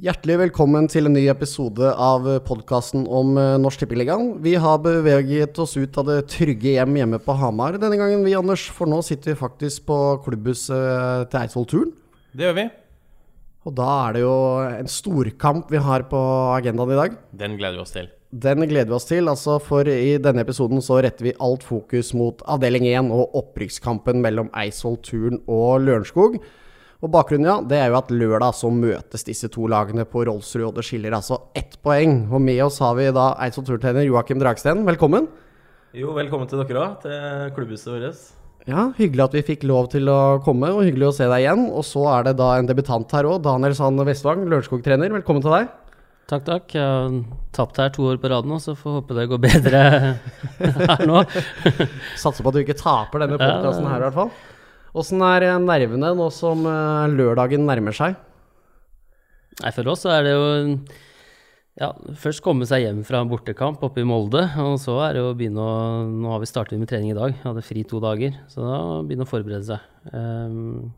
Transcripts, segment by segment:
Hjertelig velkommen til en ny episode av podkasten om eh, Norsk Tippeligaen. Vi har beveget oss ut av det trygge hjem hjemme på Hamar denne gangen, vi Anders. For nå sitter vi faktisk på klubbhuset til Eidsvoll-turen. Det gjør vi. Og da er det jo en storkamp vi har på agendaen i dag. Den gleder vi oss til. Den gleder vi oss til, altså for i denne episoden så retter vi alt fokus mot avdeling 1 og opprykkskampen mellom Eidsvoll-turen og Lørenskog. Og bakgrunnen, ja, det er jo at lørdag så møtes disse to lagene på Rollsrud og det skiller altså ett poeng. Og med oss har vi da Eidsvoll turtrener Joakim Dragsten. Velkommen. Jo, velkommen til dere òg, til klubbhuset vårt. Ja, hyggelig at vi fikk lov til å komme, og hyggelig å se deg igjen. Og så er det da en debutant her òg, Daniel Sand Vestvang, Lørenskog-trener. Velkommen til deg. Takk, takk. Jeg har tapt her to år på rad nå, så får håpe det går bedre her nå. Satser på at du ikke taper denne podkasten her, i hvert fall. Åssen er nervene nå som eh, lørdagen nærmer seg? Nei, For oss er det jo ja, først komme seg hjem fra en bortekamp oppe i Molde. Og så er det jo å begynne å Nå har vi startet med trening i dag, hadde fri to dager. Så da begynne å forberede seg. Um,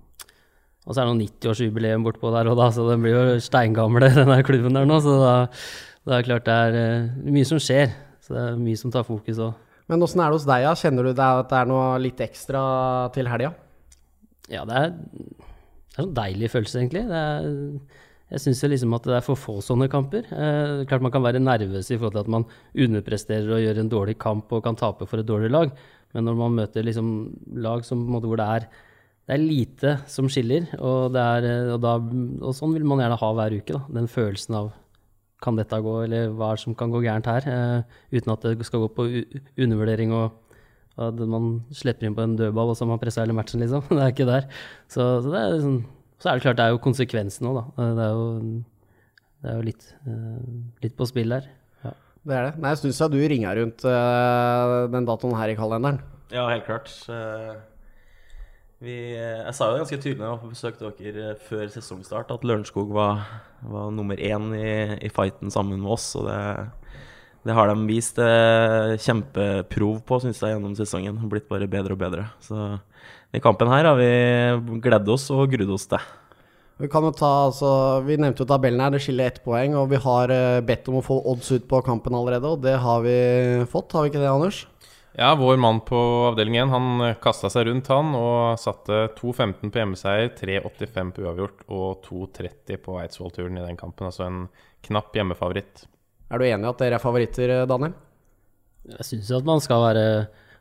og så er det noe 90-årsjubileum bortpå der og da, så den blir jo steingamle, den klubben der nå. Så da, da er det klart det er uh, mye som skjer. Så det er mye som tar fokus òg. Men åssen er det hos deg, ja? Kjenner du at det er noe litt ekstra til helga? Ja, det er, det er en deilig følelse, egentlig. Er, jeg syns liksom at det er for få sånne kamper. Eh, klart man kan være nervøs i forhold til at man underpresterer og gjør en dårlig kamp og kan tape for et dårlig lag, men når man møter liksom lag som, måte, hvor det er, det er lite som skiller, og, er, og, da, og, sånn vil man gjerne ha hver uke. Da. Den følelsen av kan dette gå, eller hva er det som kan gå gærent her? Eh, uten at det skal gå på undervurdering og at man slipper inn på en dødball, og så har man pressa hele matchen, liksom. Det er ikke der. Så, så, det er liksom, så er det klart, det er jo konsekvensen òg, da. Det er jo, det er jo litt, uh, litt, på spill der. Ja. Det er det. Nei, jeg syns du ringa rundt uh, den datoen her i kalenderen. Ja, helt klart. Vi, jeg sa jo ganske tydelig da jeg besøkte dere før sesongstart at Lørenskog var, var nummer én i, i, fighten sammen med oss. Og det det har de vist eh, kjempeprov på, syns jeg, gjennom sesongen. Blitt bare bedre og bedre. Så i kampen her har vi gledd oss og grudd oss til. Vi kan jo ta, altså, vi nevnte jo tabellen her, det skiller ett poeng. Og vi har eh, bedt om å få odds ut på kampen allerede, og det har vi fått. Har vi ikke det, Anders? Ja, vår mann på avdeling 1 han kasta seg rundt, han, og satte 2,15 på hjemmeseier, 3,85 på uavgjort og 2,30 på Eidsvoll-turen i den kampen. Altså en knapp hjemmefavoritt. Er du enig i at dere er favoritter, eh, Daniel? Jeg syns at man skal være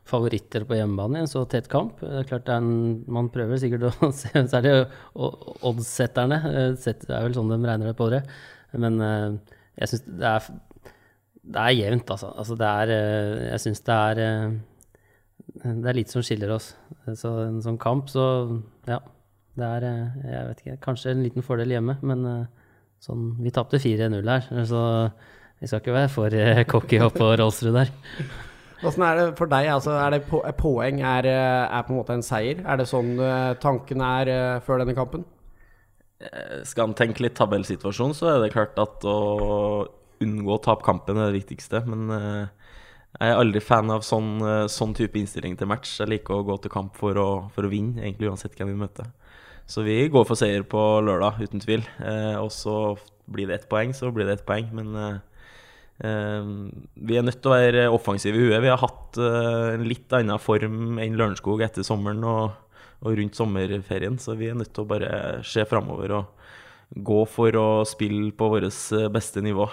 favoritter på hjemmebane i en så tett kamp. Det er klart det er en, Man prøver sikkert å se Særlig oddssetterne. Eh, det er vel sånn de regner det på det. Men eh, jeg syns det er det er jevnt, altså. altså det er, jeg syns det er Det er lite som skiller oss. Så en sånn kamp, så ja. Det er, jeg vet ikke, kanskje en liten fordel hjemme, men sånn Vi tapte 4-0 her, så vi skal ikke være for uh, cocky oppå Rolfsrud der. Hvordan er det for deg? Altså, er det po poeng er, eh, er, på en måte en seier? Er det sånn uh, tanken er før denne kampen? Skal en tenke litt tabellsituasjon, så er det klart at å unngå å tape kampen er det viktigste. Men jeg er aldri fan av sånn, sånn, type innstilling til match. Jeg liker å gå til kamp for å, for å vinne, egentlig uansett hvem vi møter. Så vi går for seier på lørdag, uten tvil. og så blir det ett poeng, så blir det ett poeng. Men vi er nødt til å være offensive i huet. Vi har hatt eh, en litt annen form enn Lørenskog etter sommeren og, og, rundt sommerferien, så vi er nødt til å bare se framover og gå for å spille på vårt eh, beste nivå.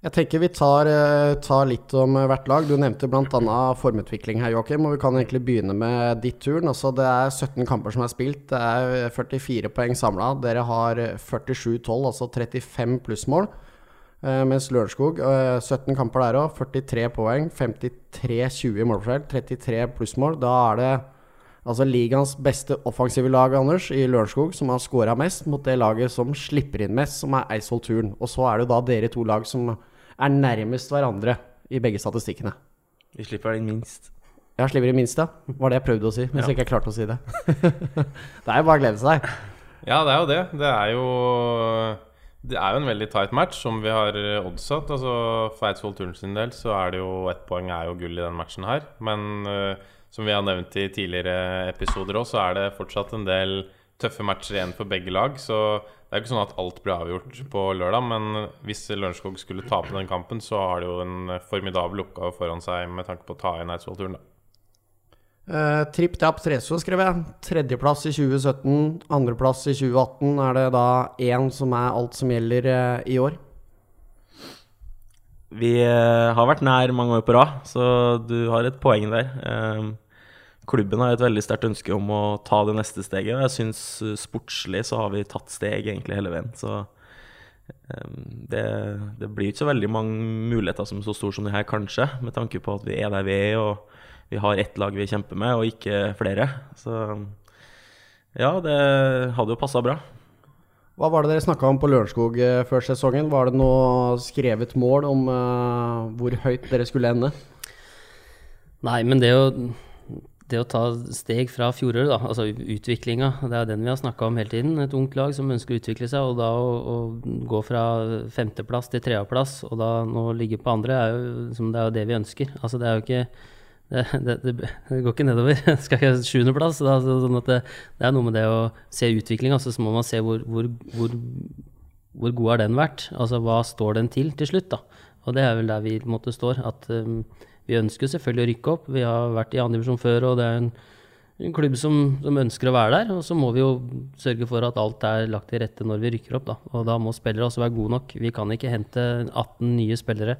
Jeg tenker vi tar, eh, tar, litt om hvert lag. Du nevnte bl.a. formutvikling her, Joakim. Og vi kan egentlig begynne med ditt turn. Altså, det er 17 kamper som er spilt. Det er 44 poeng samla. Dere har 47-12, altså 35 plussmål. Uh, mens Lørenskog, uh, eh, 17 kamper der òg, 43 poeng, 53-20 i målforskjell, 33 plussmål. Da er det altså ligaens beste offensive lag, Anders, i Lørenskog, som har skåra mest, mot det laget som slipper inn mest, som er Eidsvoll Turn. Og så er det da dere to lag som er nærmest hverandre i begge statistikkene. Vi slipper inn minst. Ja, slipper inn minst, ja. Var det jeg prøvde å si, mens ja. jeg ikke klarte å si det. det er jo bare å glede seg. Ja, det er jo det. Det er jo det er jo en veldig tight match, som vi har eh, oddsatt. Altså, for Eidsvoll Turn sin del så er det jo ett poeng er jo gull i den matchen her. Men uh, som vi har nevnt i tidligere episoder òg, så er det fortsatt en del tøffe matcher igjen for begge lag. Så Det er ikke sånn at alt blir avgjort på lørdag, men hvis Lørenskog skulle tape den kampen, så har de jo en formidabel oppgave foran seg med tanke på å ta inn Eidsvoll-turen. Uh, Tripp Trapp Treso, skrev jeg. Tredjeplass i 2017, andreplass i 2018. Er det da én som er alt som gjelder uh, i år? Vi uh, har vært nær mange år på rad, så du har et poeng der. klubben har et veldig sterkt ønske om å ta det neste steget. og Jeg syns sportslig så har vi tatt steg egentlig hele veien. Så det, det, blir ikke så veldig mange muligheter som er så store som det her, kanskje, med tanke på at vi er der vi er. og vi har ett lag vi kjemper med, og ikke flere. Så ja, det hadde jo passa bra. Hva var det dere snakka om på Lørenskog eh, før sesongen? Var det noe skrevet mål om uh, hvor høyt dere skulle ende? Nei, men det å, det å ta steg fra fjoråret, da, altså utviklinga, det er den vi har snakka om hele tiden. Et ungt lag som ønsker å utvikle seg, og da å, å gå fra femteplass til tredjeplass, og da nå ligge på andre, er jo, det er jo det vi ønsker. Altså det er jo ikke det, det, det, går ikke nedover. Skal ikke ha sjuendeplass. Sånn det, det, er noe med det å se utvikling, altså, så må man se hvor, hvor, hvor, hvor, god har den vært. Altså hva står den til til slutt, da. Og det er vel der vi måtte stå. At um, vi ønsker selvfølgelig å rykke opp. Vi har vært i andredivisjon før, og det er en, en klubb som, som, ønsker å være der. Og så må vi jo sørge for at alt er lagt til rette når vi rykker opp, da. Og da må spillere også være gode nok. Vi kan ikke hente 18 nye spillere.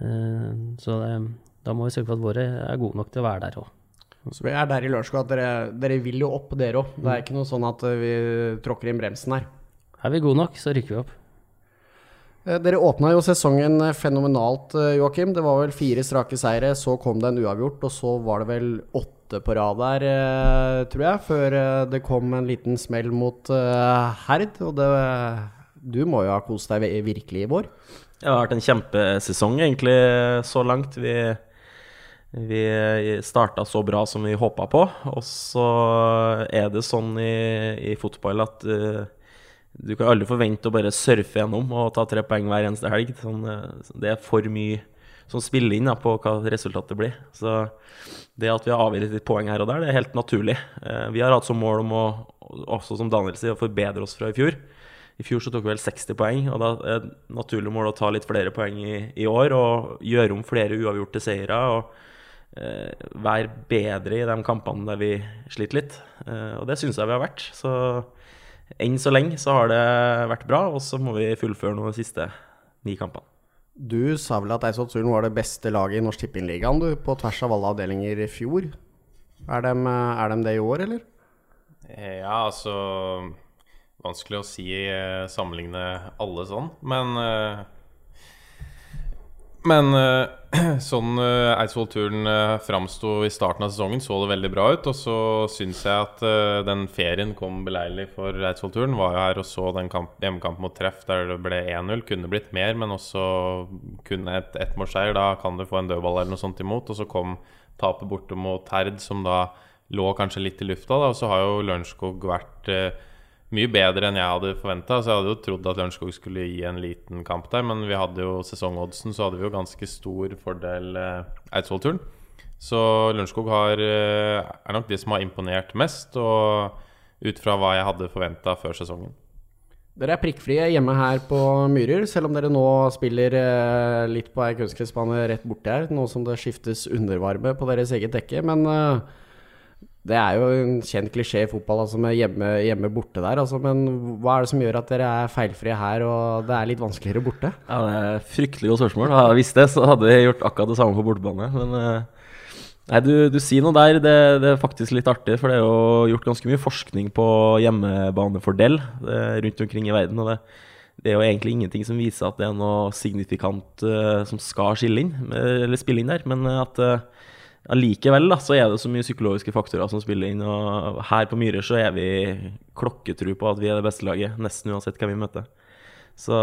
Uh, så det da må vi sørge for at våre er gode nok til å være der òg. Så vi er der i Lørenskog at dere, dere, vil jo opp, dere òg. Det er ikke noe sånn at vi tråkker inn bremsen her. Er vi gode nok, så rykker vi opp. Eh, dere åpna jo sesongen fenomenalt, eh, Joakim. Det var vel fire strake seire, så kom det en uavgjort, og så var det vel åtte på rad der, eh, tror jeg, før det kom en liten smell mot Herd. Og det, du må jo ha kost deg virkelig i vår? Det har vært en kjempesesong, egentlig, så langt. Vi vi starta så bra som vi håpa på. Og så er det sånn i, i fotball at uh, du kan aldri forvente å bare surfe gjennom og ta tre poeng hver eneste helg. Sånn, uh, det er for mye som spiller inn da, på hva resultatet blir. Så det at vi har avgitt litt poeng her og der, det er helt naturlig. Uh, vi har hatt som mål om å, også som Daniel sier, å forbedre oss fra i fjor. I fjor så tok vi vel 60 poeng, og da er det naturlig mål å ta litt flere poeng i, i år og gjøre om flere uavgjorte seire. og Eh, være bedre i de kampene der vi sliter litt. Eh, og det syns jeg vi har vært. Så enn så lenge så har det vært bra, og så må vi fullføre noen de siste ni kampene. Du sa vel at Eidsvoll var det beste laget i Norsk Tippingligaen, på tvers av alle avdelinger i fjor. Er de, er de det i år, eller? Eh, ja, altså Vanskelig å si sammenligne alle sånn, men men sånn uh, Eidsvoll-turen uh, framsto i starten av sesongen, så det veldig bra ut. Og så syns jeg at uh, den ferien kom beleilig for Eidsvoll-turen. Var jo her og så den hjemmekampen mot Treff der det ble 1-0. Kunne blitt mer, men også kunne et ettmålsseier. Da kan du få en dødball eller noe sånt imot. Og så kom tapet borte mot Herd, som da lå kanskje litt i lufta. Da. Og så har jo Lørenskog vært mye bedre enn jeg hadde forventa. Så jeg hadde jo trodd at Lørenskog skulle gi en liten kamp der, men vi hadde jo sesongoddsen, så hadde vi jo ganske stor fordel eh, Eidsvoll-turen. Så Lørenskog eh, er nok de som har imponert mest, og ut fra hva jeg hadde forventa før sesongen. Dere er prikkfrie hjemme her på Myrer, selv om dere nå spiller eh, litt på ei kunstgressbane rett borti her, nå som det skiftes undervarme på deres eget dekke. Men uh, det er jo en kjent klisjé i fotball, altså med hjemme, hjemme borte der. Altså, men hva er det som gjør at dere er feilfrie her, og det er litt vanskeligere borte? Ja, Det er fryktelig godt spørsmål. Hadde jeg visst det, så hadde jeg gjort akkurat det samme på bortebane. Men uh, nei, du, du, sier noe der. Det, det, er faktisk litt artig, for det er jo gjort ganske mye forskning på hjemmebanefordel uh, rundt omkring i verden. og det det er jo egentlig ingenting som viser at det er noe signifikant uh, som skal inn, eller spille inn der. Men at uh, Allikevel da, så er det så mye psykologiske faktorer som spiller inn. og Her på Myhre så er vi klokketru på at vi er det beste laget, nesten uansett hvem vi møter. Så,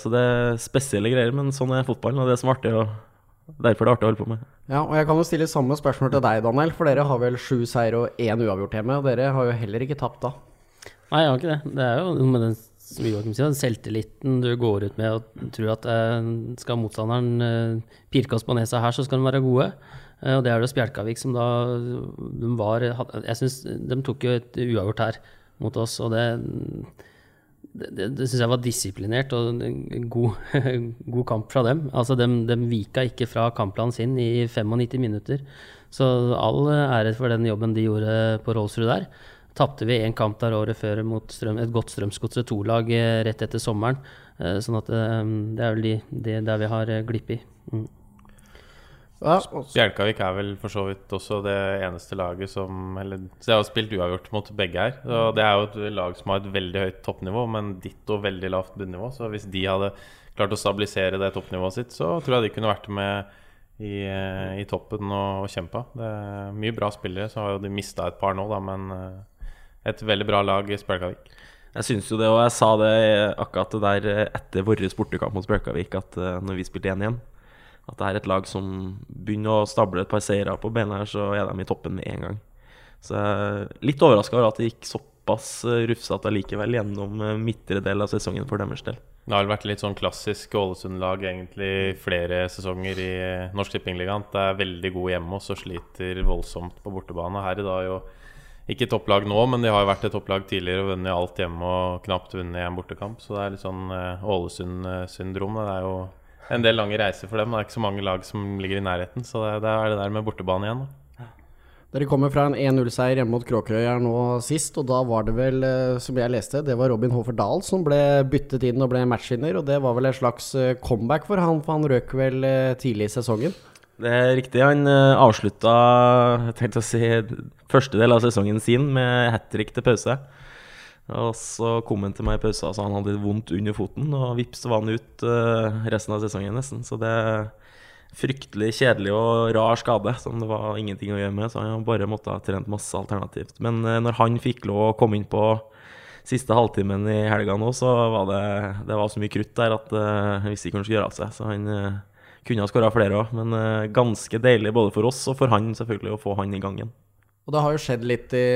så, det er spesielle greier, men sånn er fotballen, og det som er artig. og Derfor er det artig å holde på med. Ja, og Jeg kan jo stille samme spørsmål til deg, Daniel. For dere har vel sju seier og én uavgjort hjemme. Og dere har jo heller ikke tapt da. Nei, jeg har ikke det. Det er jo noe med den sier, selvtilliten du går ut med og tror at eh, skal motstanderen eh, pirke oss på nesa her, så skal de være gode. Eh, og det er det Spjelkavik som da de var Jeg syns de tok jo et uavgjort her mot oss, og det det, det, syns jeg var disiplinert og god, god kamp fra dem. Altså, de, de vika ikke fra kampplanen sin i 95 minutter. Så all ære for den jobben de gjorde på Rollsrud der. Tapte vi én kamp der året før mot strøm, et godt Strømsgodset 2-lag eh, rett etter sommeren. Eh, sånn at det er vel de, det der vi har glipp i. Mm. Ja, Bjelkavik er vel for så vidt også det eneste laget som Eller så jeg har spilt uavgjort mot begge her. Og det er jo et lag som har et veldig høyt toppnivå, men ditto veldig lavt bunnivå. Så hvis de hadde klart å stabilisere det toppnivået sitt, så tror jeg de kunne vært med i, eh, i toppen og, og kjempa. Det er mye bra spillere, så har jo de mista et par nå, da, men eh, et veldig bra lag i Spjelkavik. Jeg syns jo det, og jeg sa det akkurat der eh, etter vår bortekamp mot Spjelkavik, at når vi spilte 1 igjen at det er et lag som begynner å stable et par seire på beina her, så er de i toppen med en gang. Så jeg er litt overraska over at det gikk såpass eh, rufsete likevel gjennom eh, midtre del av sesongen for deres del. Det har vært litt sånn klassisk Ålesund-lag egentlig flere sesonger i Norsk Tippingligaen. Det er veldig gode hjemme og så sliter voldsomt på bortebane. Her i dag er jo ikke topplag nå, men de har jo vært et topplag tidligere og vunnet alt hjemme og knapt vunnet en bortekamp. Så det er litt sånn eh, Ålesund-syndrom. Det er jo en del lange reiser for dem. Det er ikke så mange lag som ligger i nærheten. Så det, det er det der med bortebane igjen. Da. Dere kommer fra en 1-0-seier hjemme mot Kråkerøy her nå sist, og da var det vel, eh, som jeg leste, det var Robin Hofer Dahl som ble byttet inn og ble matchvinner, og det var vel en slags eh, comeback for han, for han røk vel eh, tidlig i sesongen? Det er riktig. Han avslutta å si, første del av sesongen sin med hat trick til pause. Og så kom han til meg i pausen og sa han hadde vondt under foten, og vips var han ut uh, resten av sesongen nesten. Så det er fryktelig kjedelig og rar skade som det var ingenting å gjøre med. Så han bare måtte ha trent masse alternativt. Men uh, når han fikk lov å komme inn på siste halvtimen i helga nå, så var det, det var så mye krutt der at uh, jeg visste ikke hva han skulle gjøre av seg. Så han kunne ha skåra flere òg, men ganske deilig både for oss og for han selvfølgelig å få han i gang igjen. Og det har jo skjedd litt i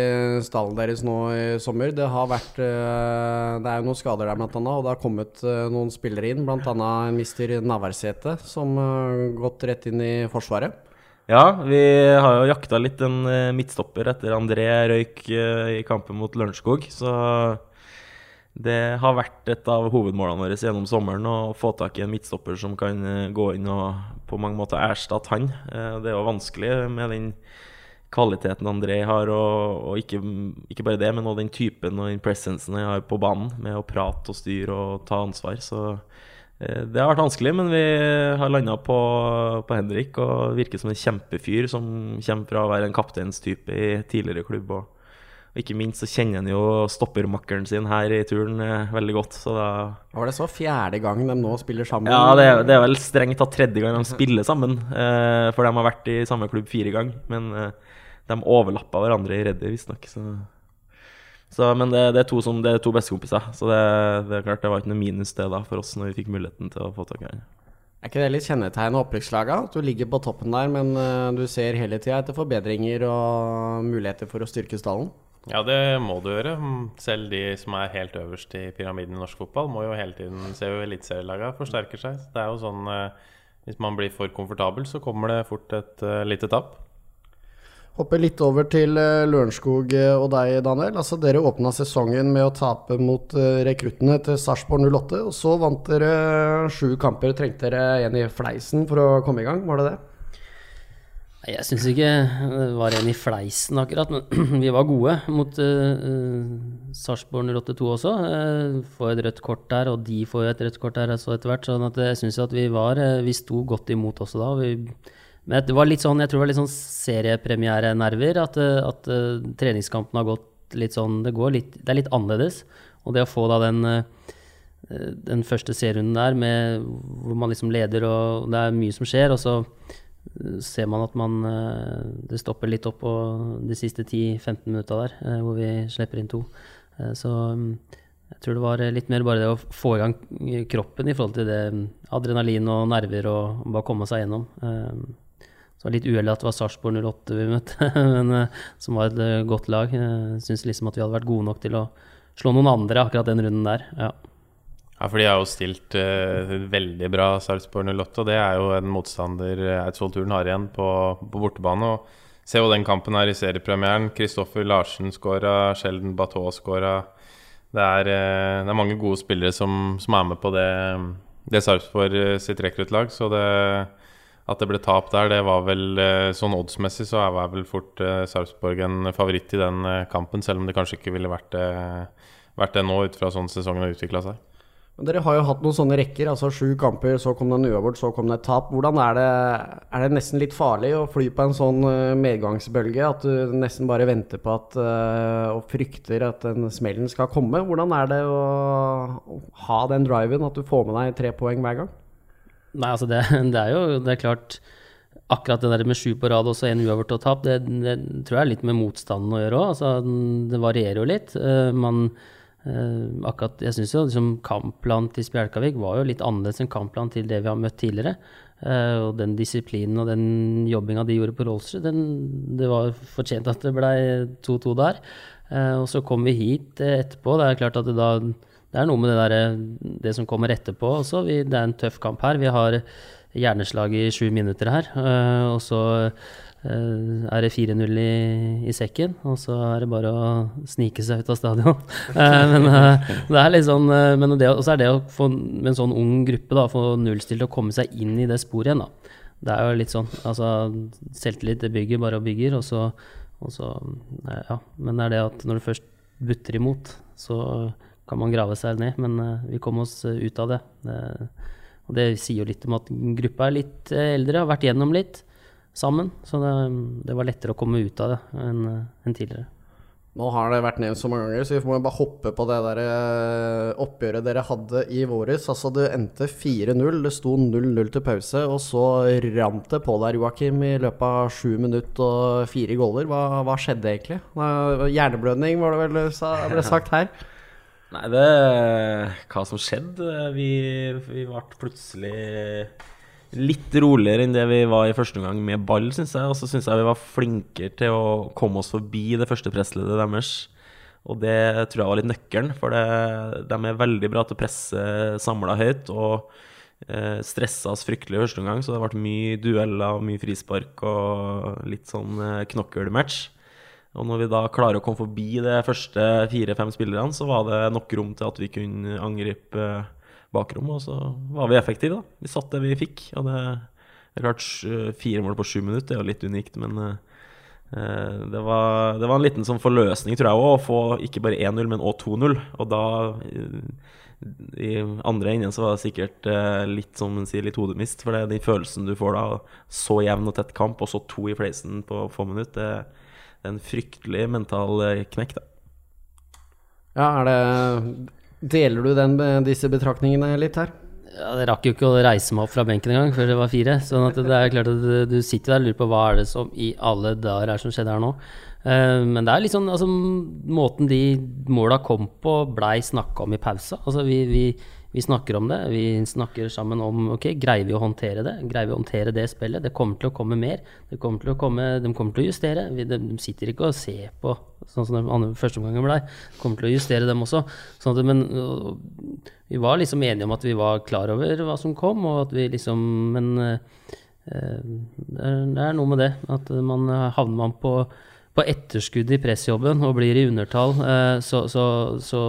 stallen deres nå i sommer. Det har vært eh, Det er jo noen skader der, blant annet, og det har kommet eh, noen spillere inn. Blant annet mister Navarsete, som har gått rett inn i Forsvaret. Ja, vi har jo jakta litt en eh, midtstopper etter André røyk i kampen mot Lørenskog. Så det har vært et av hovedmålene våre gjennom sommeren å få tak i en midtstopper som kan gå inn og på mange måter erstatte han. Det er jo vanskelig med den kvaliteten André har, og, og ikke, ikke, bare det, men også den typen og den presensen jeg har på banen, med å prate og styre og ta ansvar. Så eh, det har vært vanskelig, men vi har landa på, på, Henrik og virker som en kjempefyr som kommer fra å være en kapteinstype i tidligere klubb. Og, og ikke minst så kjenner han jo stoppermakkeren sin her i turen eh, veldig godt. Så da Var det så fjerde gang de nå spiller sammen? Ja, det, det er vel strengt tatt tredje gang de spiller sammen. Eh, for de har vært i samme klubb fire ganger. Men de overlappa hverandre i Reddy, visstnok. Så, så, men det, det, er to, som, det er to bestekompiser, så det, det, er klart det var ikke noe minus det da for oss når vi fikk muligheten til å få tak i han. Er ikke det litt kjennetegn av opprykkslaget? At du ligger på toppen der, men uh, du ser hele tida etter forbedringer og muligheter for å styrke stallen? Ja, det må du gjøre. Selv de som er helt øverst i pyramiden i norsk fotball, må jo hele tiden se jo eliteserielagene forsterker seg. Det er jo sånn uh, Hvis man blir for komfortabel, så kommer det fort et uh, lite tap. Hoppe litt over til uh, Lørenskog uh, og deg, Daniel. Altså, dere åpna sesongen med å tape mot uh, rekruttene til Sarpsborg 08. Og så vant dere sju kamper. Trengte dere en i fleisen for å komme i gang, var det det? Jeg syns ikke det var en i fleisen akkurat, men vi var gode mot uh, Sarpsborg 08-2 også. Uh, får et rødt kort der, og de får et rødt kort der også etter hvert. sånn jeg syns at vi var Vi sto godt imot også da. og Vi men det var litt sånn, jeg tror det var litt sånn seriepremierenerver. At, eh, at uh, treningskampen har gått litt sånn det, går litt, det, er litt annerledes. Og det å få da den, uh, den første serierunden der med, hvor man liksom leder og det er mye som skjer, og så uh, ser man at man Det stopper litt opp på de siste 10-15 minutta der, hvor vi slipper inn to. så um, jeg tror det var litt mer bare det å få i gang kroppen i forhold til det adrenalin og nerver og bare komme seg gjennom. Så det var litt uheldig at det var Sarpsborg 08 vi møtte, men, uh, som var et uh, godt lag. Syns liksom at vi hadde vært gode nok til å slå noen andre akkurat den runden der. Ja, ja for de har jo stilt uh, veldig bra, Sarpsborg 08. Og det er jo en motstander Eidsvoll Turen har igjen på, på bortebane. Og se jo den kampen her i seriepremieren. Kristoffer Larsen skåra, Sheldon Bateau skåra. det er, eh, det er mange gode spillere som, som er med på det, det Sarpsborg eh, sitt rekruttlag. Så det, at det ble tap der, det var vel eh, sånn oddsmessig så er vel fort Sarpsborg en favoritt i den kampen, selv om det kanskje ikke ville vært det, vært det nå, ut fra sånn sesongen har utvikla seg. Men dere har jo hatt noen sånne rekker, altså sju kamper, så kom det en uavgjort, så kom det et tap. Hvordan er det, er det nesten litt farlig å fly på en sånn medgangsbølge? At du nesten bare venter på at og frykter at den smellen skal komme? Hvordan er det å ha den driven, at du får med deg tre poeng hver gang? Nei, altså det, det er jo det er klart Akkurat det der med sju på rad og én uavgjort og tap, det, det, tror jeg er litt med motstanden å gjøre òg. Altså, det varierer jo litt. Uh, man Uh, akkurat, jeg syns jo liksom kampplanen til Spjelkavik var jo litt annerledes enn kampplanen til det vi har møtt tidligere. Uh, og den disiplinen og den jobbinga de gjorde på Rollsrud, det var fortjent at det ble 2-2 der. Og så kom vi hit etterpå. Det er klart at det da det er noe med det, der, det som kommer etterpå også. Vi, det er en tøff kamp her. Vi har hjerneslag i sju minutter her. og så Eh, er det 4-0 i, i, sekken, og så er det bare å snike seg ut av stadion. Eh, men eh, det er litt sånn Men det, er det å få med en sånn ung gruppe da, få nullstilt og komme seg inn i det sporet igjen. da. Det er jo litt sånn altså Selvtillit det bygger bare og bygger, og så, og så Ja. Men det er det at når du først butter imot, så kan man grave seg ned. Men vi kom oss ut av det. det og det sier jo litt om at gruppa er litt eldre, har vært gjennom litt sammen. Så det, det, var lettere å komme ut av det enn en tidligere. Nå har det vært nevnt så mange ganger, så vi må bare hoppe på det der eh, oppgjøret dere hadde i våres. Altså, det endte 4-0, det sto 0-0 til pause, og så rant det på der, Joakim, i løpet av sju minutter og fire goller. Hva, hva skjedde egentlig? Hjerneblødning, var det vel ble sagt her? Nei, det Hva som skjedde? Vi, vi ble plutselig litt roligere enn det vi var i første omgang med ball, syns jeg. Og så syns jeg vi var flinkere til å komme oss forbi det første pressleddet deres. Og det tror jeg var litt nøkkelen, for det, de er veldig bra til å presse samla høyt. Og eh, stressa oss fryktelig i første omgang, så det ble mye dueller og mye frispark og litt sånn eh, knokkelmatch. Og når vi da klarer å komme forbi de første fire-fem spillerne, så var det nok rom til at vi kunne angripe eh, bakrommet, og så var vi effektive, da. Vi satt det vi fikk. Og det, er klart, fire mål på sju minutter er jo litt unikt, men uh, det, var, det, var, en liten sånn forløsning, tror jeg òg, å få ikke bare 1-0, men òg 2-0. Og da, i andre enden, så var det sikkert litt som man sier, litt hodemist. For det er den følelsen du får da, så jevn og tett kamp, og så to i fleisen på få minutter, det, en fryktelig mental knekk, da. Ja, er det Deler du den, disse betraktningene litt her? Ja, Det rakk jo ikke å reise meg opp fra benken engang før det var fire. sånn at det er klart at du, sitter der og lurer på hva er det som i alle dager er som skjedde her nå. Uh, men det er liksom altså, Måten de måla kom på, blei snakka om i pausa. Altså, vi, vi vi snakker om det. Vi snakker sammen om ok, greier vi å håndtere det. Greier vi å håndtere det spillet? Det kommer til å komme mer. Kommer å komme, de kommer til å justere. Vi, de, sitter ikke og ser på sånn som den første omgangen blei. De kommer til å justere dem også. Sånn at, men vi var liksom enige om at vi var klar over hva som kom, og at vi liksom Men det, er, det er noe med det. At man havner man på på etterskudd i pressjobben og blir i undertall, eh, så, så, så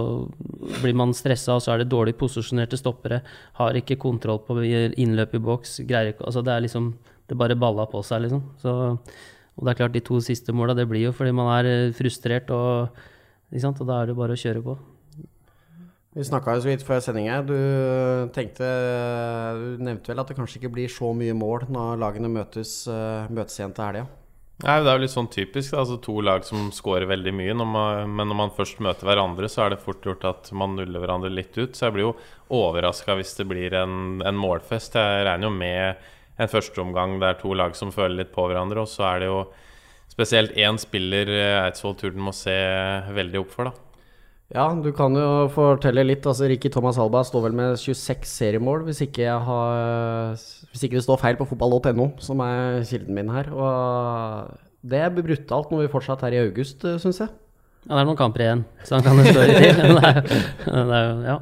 blir man stressa, og så er det dårlig posisjonerte stoppere. Har ikke kontroll på innløp i boks. Greier ikke Altså, det er liksom Det bare balla på seg, liksom. Så, og det er klart, de to siste måla, det blir jo fordi man er eh, frustrert, og, og da er det bare å kjøre på. Vi snakka jo så vidt før sending. Du tenkte Du nevnte vel at det kanskje ikke blir så mye mål når lagene møtes, eh, møtes igjen til helga? Nei, Det er jo litt sånn typisk. Altså To lag som scorer veldig mye. Når man, men når man først møter hverandre, så er det fort gjort at man nuller hverandre litt ut. Så jeg blir jo overraska hvis det blir en, en, målfest. Jeg regner jo med en førsteomgang der to lag som føler litt på hverandre. Og så er det jo spesielt én spiller eh, Eidsvoll Turden må se veldig opp for, da. Ja, du kan jo fortelle litt. altså Ricky Thomas Alba står vel med 26 seriemål, hvis ikke, har, hvis ikke det står feil på fotball.no, som er kilden min her. Og det er brutalt når vi fortsatt er i august, syns jeg. Ja, det er noen kamper igjen, så han kan jo stå i til. ja.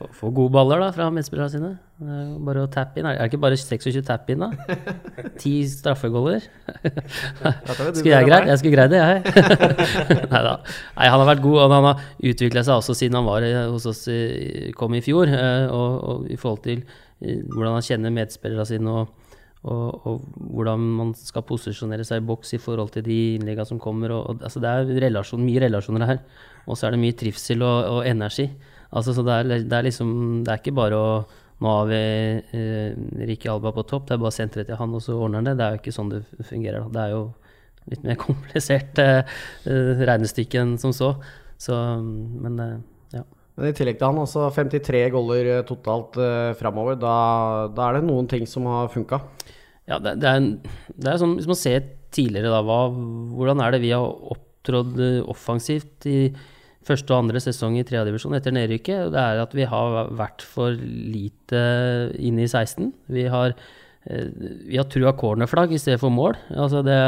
Få, få gode baller da fra medspillerne sine. Bare å tappe inn. Er det ikke bare 26 tapp inn, da? Ti straffegoller? Skulle jeg greid? Jeg skulle greid det, jeg. Neida. Nei, han har vært god, og han har utvikla seg også siden han var eh, hos oss i, kom i fjor. eh, Og, og i forhold til eh, hvordan han kjenner medspillerne sine, og, og, og hvordan man skal posisjonere seg i boks i forhold til de innleggene som kommer. Og, altså det er relasjon, mye relasjoner her. Og så er det mye trivsel og energi. Altså, så det er, det er liksom Det er ikke bare å nå har vi eh, Ricky Alba på topp, det er bare å sentre til han, og så ordner han det. Det er jo ikke sånn det fungerer. Da. Det er jo litt mer komplisert eh, eh, regnestykke enn som så. Så, men eh, ja. Men i tillegg til han, også 53 goller eh, totalt eh, framover. Da, da er det noen ting som har funka. Ja, det, det, er, en- det er sånn, Hvis man ser tidligere, da, hva, hvordan er det vi har opptrådt eh, offensivt i første og andre sesong i tredjedivisjon etter nedrykket? Det er at vi har vært for lite inne i 16. Vi har, eh, vi har trua cornerflagg i stedet for mål. Altså det,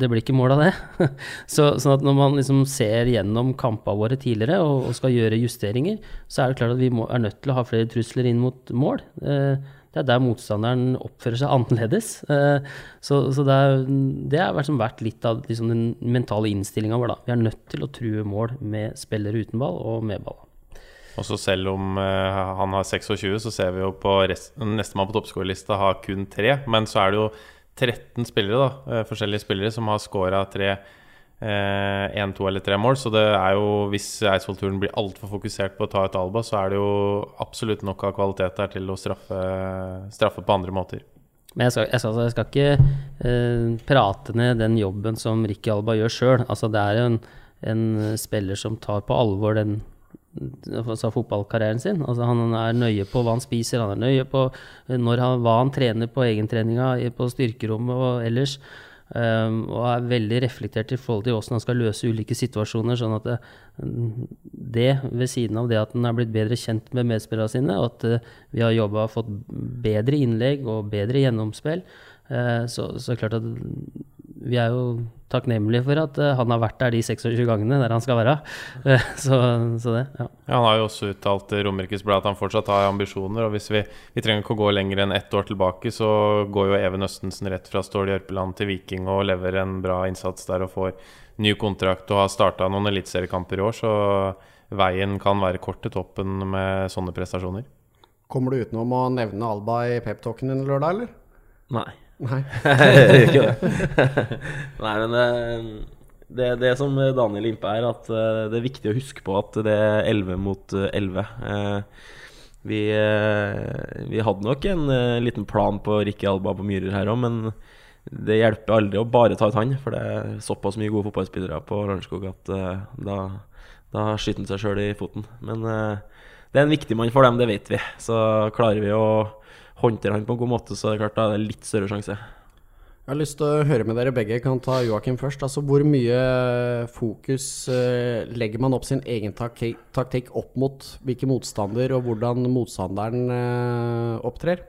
det blir ikke mål av det. Så, sånn at når man liksom ser gjennom kampene våre tidligere og, og skal gjøre justeringer, så er det klart at vi må, er nødt til å ha flere trusler inn mot mål. Eh, det er der motstanderen oppfører seg annerledes. Eh, Så, så det, har vært litt av liksom den mentale innstillinga vår. Da. Vi er nødt til å true mål med spillere uten ball og med ball. Og så selv om eh, han har 26, så ser vi jo på nestemann på toppskårerlista har kun tre. Men så er det jo 13 spillere, da, eh, forskjellige spillere, som har scora tre. Én, to eller tre mål. Så det er jo, hvis Eidsvoll-turen blir altfor fokusert på å ta ut Alba, så er det jo absolutt nok av kvalitet der til å straffe, straffe på andre måter. Men jeg skal, jeg skal, jeg skal ikke eh, prate ned den jobben som Ricky Alba gjør sjøl. Altså, det er en, en spiller som tar på alvor den altså fotballkarrieren sin. Altså, han er nøye på hva han spiser, han er nøye på eh, han, hva han trener på egentreninga, på styrkerommet og ellers. Um, og er veldig reflektert i forhold til hvordan han skal løse ulike situasjoner. sånn at det, det, ved siden av det at han er blitt bedre kjent med medspillerne sine, og at uh, vi har jobba fått bedre innlegg og bedre gjennomspill, uh, så, det klart at vi er jo takknemlige for at eh, han har vært der de 26 gangene der han skal være. Eh, så, så det, ja. Ja, han har jo også uttalt til Romerikes Blad at han fortsatt har ambisjoner. Og hvis vi, vi trenger ikke å gå lenger enn ett år tilbake, så går jo Even Østensen rett fra Stål Jørpeland til Viking og leverer en bra innsats der og får ny kontrakt og har starta noen eliteseriekamper i år. Så veien kan være kort til toppen med sånne prestasjoner. Kommer du utenom å nevne Alba i peptalken din lørdag, eller? Nei. Nei. Ikke det. Nei, men eh, det, det som Daniel Impe er at eh, det er viktig å huske på at det er 11 mot eh, 11. Eh, Vi, vi hadde nok en liten plan på Ricky Alba på Myhrer her òg, men det hjelper aldri å bare ta ut han, for det er såpass mye gode fotballspillere på Lørenskog at da, da skyter han seg sjøl i foten. Men det er en viktig mann for dem, det vet vi. Så klarer vi å håndtere han på en god måte, så er det klart da er det litt større sjanse. Jeg har lyst til å høre med dere begge. Jeg kan ta Joakim først. Altså, hvor mye fokus eh, legger man opp sin egen taktikk, opp mot hvilken motstander og hvordan motstanderen eh, opptrer?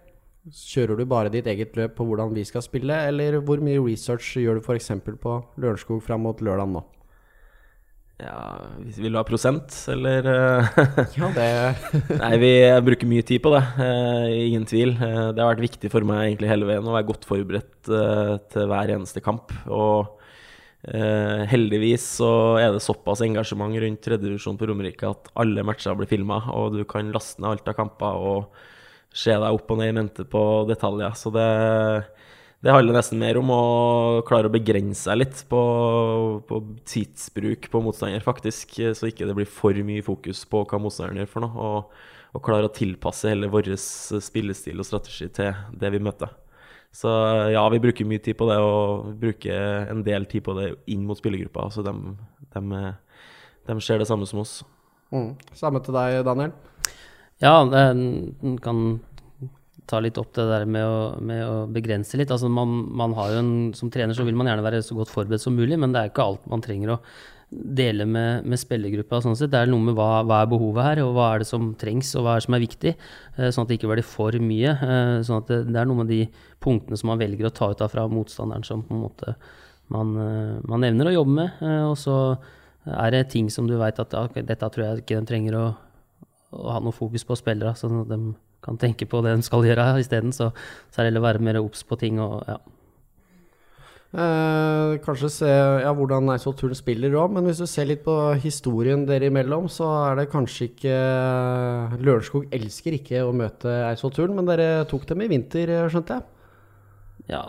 Kjører du bare ditt eget løp på hvordan vi skal spille, eller hvor mye research gjør du f.eks. på Lørenskog fram mot lørdag nå? Ja, Vil du ha prosent, eller eh, Ja, det Nei, vi bruker mye tid på det. eh, ingen tvil. Eh, det har vært viktig for meg egentlig hele veien å være godt forberedt til hver eneste kamp. Og heldigvis så er det såpass engasjement rundt tredjedivisjon på Romerike at alle matcher blir filma, og du kan laste ned alt av kamper og se deg opp og ned i mente på detaljer. Så det det handler nesten mer om å klare å begrense seg litt på, på tidsbruk på motstander, faktisk. Så ikke det blir for mye fokus på hva motstanderen gjør for noe. Og, og klare å tilpasse hele vår spillestil og strategi til det vi møter. Så ja, vi bruker mye tid på det, og vi bruker en del tid på det inn mot spillergruppa. Så de, de, de ser det samme som oss. mm. Samme til deg, Daniel. Ja, det en kan ta litt opp det der med å, med å begrense litt. Altså man, man har jo en, som trener så vil man gjerne være så godt forberedt som mulig, men det er ikke alt man trenger å dele med, med spillergruppa. Sånn sett. Det er noe med hva, hva er behovet her, og hva er det som trengs, og hva er det som er viktig. eh, Sånn at det ikke blir for mye. eh, Sånn at det, det er noe med de punktene som man velger å ta ut av fra motstanderen, som på en måte man, eh, man evner å jobbe med. Og så er det ting som du veit at ja, ok, dette tror jeg ikke de trenger å å ha noe fokus på spillere, sånn at de kan tenke på det de skal gjøre isteden. Så, så er det heller å være mer obs på ting og ja. Eh, kanskje se ja, hvordan Eidsvoll Turn spiller òg, men hvis du ser litt på historien dere imellom, så er det kanskje ikke Lørenskog elsker ikke å møte Eidsvoll Turn, men dere tok dem i vinter, eh, skjønte jeg? ja,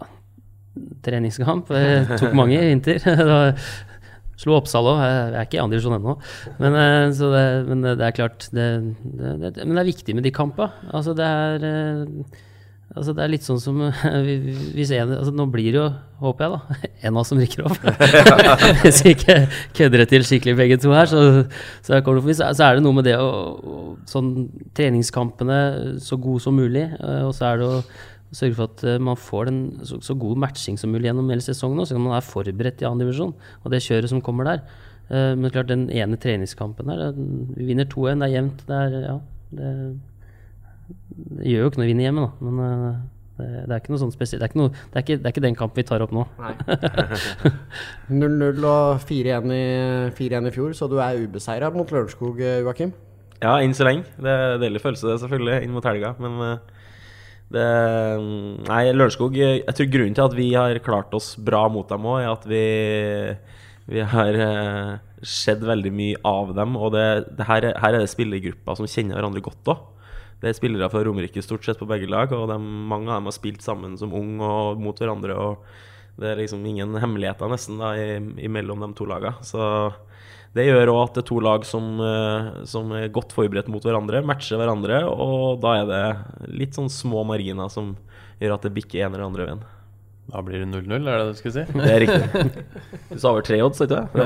treningskamp. Jeg tok mange i vinter. Slo Oppsal òg, jeg er ikke i andre divisjon ennå. Men, eh, det, men det er klart det, det, det, Men det er viktig med de kampene. Altså, det er eh, Altså det er litt sånn som hvis en, altså Nå blir det jo, håper jeg, da, en av oss som rykker opp. hvis vi ikke kødder det til skikkelig begge to her, så, så, er det noe med det å Sånn treningskampene så gode som mulig, eh, og så er det å sørge for at eh, man får den så, så, god matching som mulig gjennom hele sesongen, så man er forberedt i annen divisjon og det kjøret som kommer der. Uh, men klart, den ene treningskampen her, vi vinner 2-1, det er jevnt. Det, er, ja, det, det, gjør jo ikke noe å vinne hjemme, da. Men uh, det, det, er ikke noe sånn spesielt. Det er ikke, det, det er ikke den kampen vi tar opp nå. 0-0 og 4-1 i, i, fjor, så du er ubeseira mot Lørenskog, Joakim? Ja, enn så lenge. Det er en deilig følelse, det, selvfølgelig, inn mot helga. Men uh, det, nei, Lørenskog Jeg tror grunnen til at vi har klart oss bra mot dem òg, er at vi, vi har eh, sett veldig mye av dem. Og det, det her, her, er det spillergrupper som kjenner hverandre godt òg. Det er spillere fra Romerike stort sett på begge lag, og de, mange av dem har spilt sammen som ung og mot hverandre. Og det er liksom ingen hemmeligheter nesten da, imellom de to lagene. Så det gjør òg at det er to lag som, eh, som, er godt forberedt mot hverandre, matcher hverandre, og da er det litt sånn små marginer som gjør at det bikker en eller andre veien. Da blir det 0-0, er det det du skulle si? Det er riktig. Du sa over tre odds, ikke sant?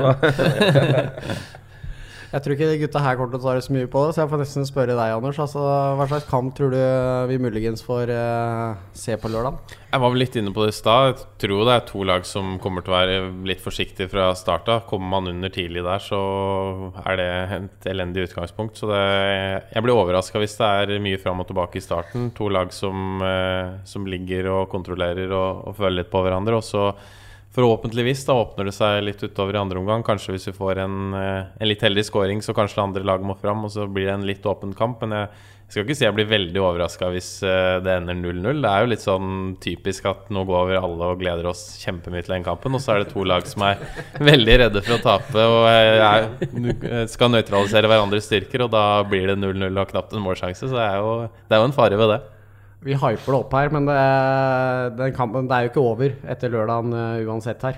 Jeg tror ikke de gutta her kommer til å ta det så mye på det, så jeg får nesten spørre deg, Anders. Altså, hva slags kamp tror du vi muligens får uh, se på lørdag? Jeg var vel litt inne på det i stad. Jeg tror det er to lag som kommer til å være litt forsiktige fra start av. Kommer man under tidlig der, så er det et elendig utgangspunkt. Så det, jeg blir overraska hvis det er mye fram og tilbake i starten. To lag som, uh, som ligger og kontrollerer og, og føler litt på hverandre. Og så Forhåpentligvis da åpner det seg litt utover i andre omgang. Kanskje hvis vi får en, eh, en litt heldig scoring, så kanskje det andre laget må fram, og så blir det en litt åpen kamp. Men jeg, jeg skal ikke si jeg blir veldig overraska hvis eh, det ender 0-0. Det er jo litt sånn typisk at nå går vi alle og gleder oss kjempemye til den kampen, og så er det to lag som er veldig redde for å tape og er, skal nøytralisere hverandres styrker, og da blir det 0-0 og knapt en målsjanse. Så det er jo, det er jo en fare ved det. Vi hyper det opp her, men det, kampen, det er jo ikke over etter lørdagen uh, uansett her.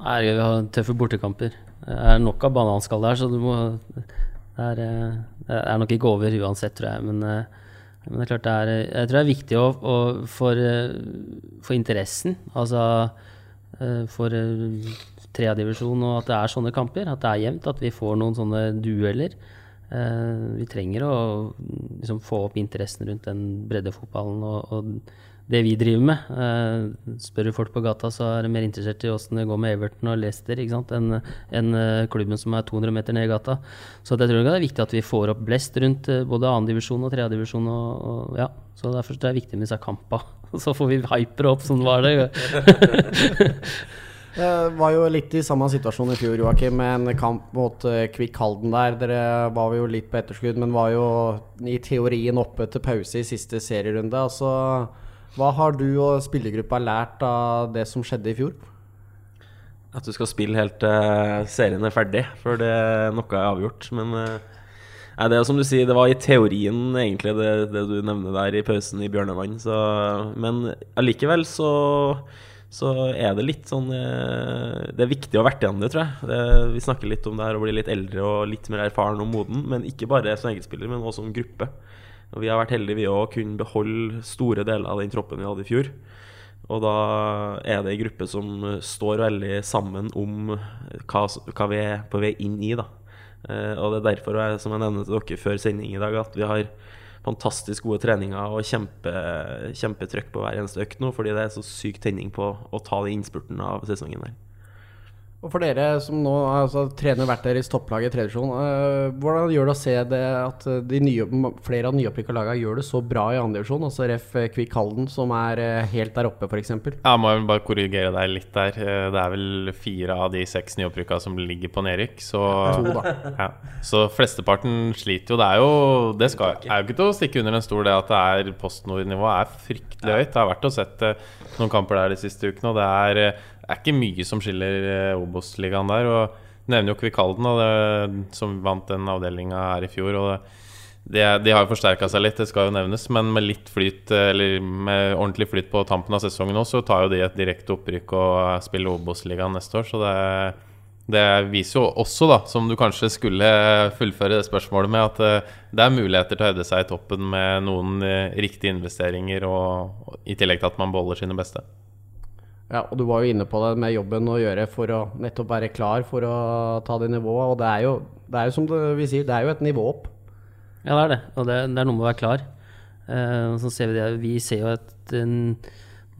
Nei, vi har tøffe bortekamper. Det er nok av bananskall der, så du må det er, eh, det er, nok ikke over uansett, tror jeg. Men, eh, men det er klart det er Jeg tror det er viktig å, å, for, for, interessen, altså for tredjedivisjon, og at det er sånne kamper. At det er jevnt, at vi får noen sånne dueller. Uh, vi trenger å liksom, få opp interessen rundt den breddefotballen og, og, det vi driver med. Uh, spør du folk på gata, så er de mer interessert i åssen det går med Everton og Leicester enn en, uh, klubben som er 200 meter ned i gata. Så jeg tror det er viktig at vi får opp blest rundt både annendivisjon og tredjedivisjon. Ja. Så derfor er det viktig med disse kampene. Så får vi hyper opp, som sånn var det. Det var jo litt i samme situasjon i fjor, Joakim, med en kamp mot uh, Kvikk Halden der. Dere var jo litt på etterskudd, men var jo i teorien oppe til pause i siste serierunde. Altså, hva har du og spillergruppa lært av det som skjedde i fjor? At du skal spille helt uh, serien er ferdig, før det noe er avgjort. Men uh, nei, det er som du sier, det var i teorien egentlig det, det du nevner der i pausen i Bjørnevann. Så, men allikevel så så er det litt sånn eh, Det er viktig å ha vært igjen det, tror jeg. Det, vi snakker litt om det her å bli litt eldre og litt mer erfaren og moden, men ikke bare som enkeltspiller, men også som gruppe. Og vi har vært heldige, vi å kunne beholde store deler av den troppen vi hadde i fjor. Og da er det ei gruppe som står veldig sammen om hva, hva, vi er på vei inn i. da. Eh, og det er derfor, som jeg nevnte til dere før sending i dag, at vi har fantastisk gode treninger og kjempe, kjempetrykk på hver eneste økt nå, fordi det er så syk tenning på å ta den innspurten av sesongen der. Og for dere som nå altså, trener hvert deres topplag i tredje divisjon, eh, hvordan gjør det å se det at de nye, flere av de nyopprykka lagene gjør det så bra i andre divisjon? Altså Ref Kvikk Halden, som er eh, helt der oppe, f.eks. Ja, må jeg bare korrigere deg litt der. Eh, Det er vel fire av de seks nyopprykka som ligger på nedrykk. Så, To, da. ja. så flesteparten sliter jo. Det er jo Det skal, er jo ikke til å stikke under en stol det at det er postnordnivå Det er fryktelig høyt. Jeg har vært og sett noen kamper der de siste ukene, og det er, er ikke mye som skiller eh, Obos-ligaen der. Og nevner jo Kvikalden, og det, som vant den avdelinga her i fjor. Og det, de, de har jo forsterka seg litt, det skal jo nevnes, men med litt flyt Eller med ordentlig flyt på tampen av sesongen nå, så tar jo de et direkte opprykk og spiller Obos-ligaen neste år. Så det, det viser jo også, da, som du kanskje skulle fullføre det spørsmålet med, at eh, det er muligheter til å hevde seg i toppen med noen eh, riktige investeringer, og, og i tillegg til at man beholder sine beste. Ja, og du var jo inne på det med jobben å gjøre for å nettopp være klar for å ta det nivået. Og det er jo, det er jo som vi sier, det er jo et nivå opp. Ja, det er det. Og det, det er noe med å være klar. Uh, så ser vi det. Vi ser jo at en,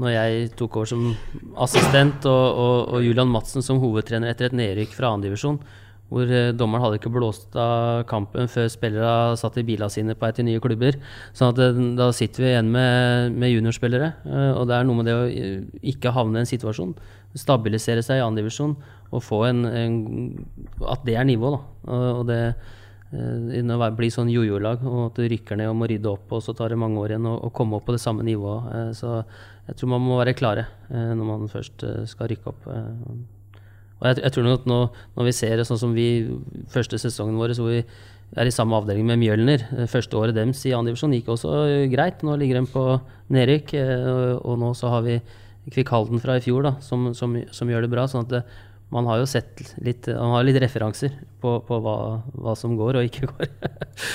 når jeg tok over som assistent, og, og, og Julian Madsen som hovedtrener etter et nedrykk fra andredivisjon, hvor eh, dommeren hadde ikke blåst av kampen før spillere satt i bilene sine på vei til nye klubber. sånn eh, da sitter vi igjen med, med juniorspillere. eh, og det er noe med det å ikke havne i en situasjon. Stabilisere seg i andredivisjon og få en, en At det er nivået, da. Og, det å bli sånn jojo-lag, og at du rykker ned og må rydde opp, og så tar det mange år igjen å komme opp på det samme nivået. Så jeg tror man må være klare når man først skal rykke opp. Og jeg, jeg tror nok at nå, når vi ser det sånn som vi første sesongen vår, så vi er i samme avdeling med Mjølner. Eh, Første året deres i andre divisjon gikk også eh, greit. Nå ligger de på nedrykk, eh, og, nå så har vi Kvikk Halden fra i fjor da, som, som, som gjør det bra. sånn at det, man har jo sett litt, man har litt referanser på, på hva, hva som går og ikke går.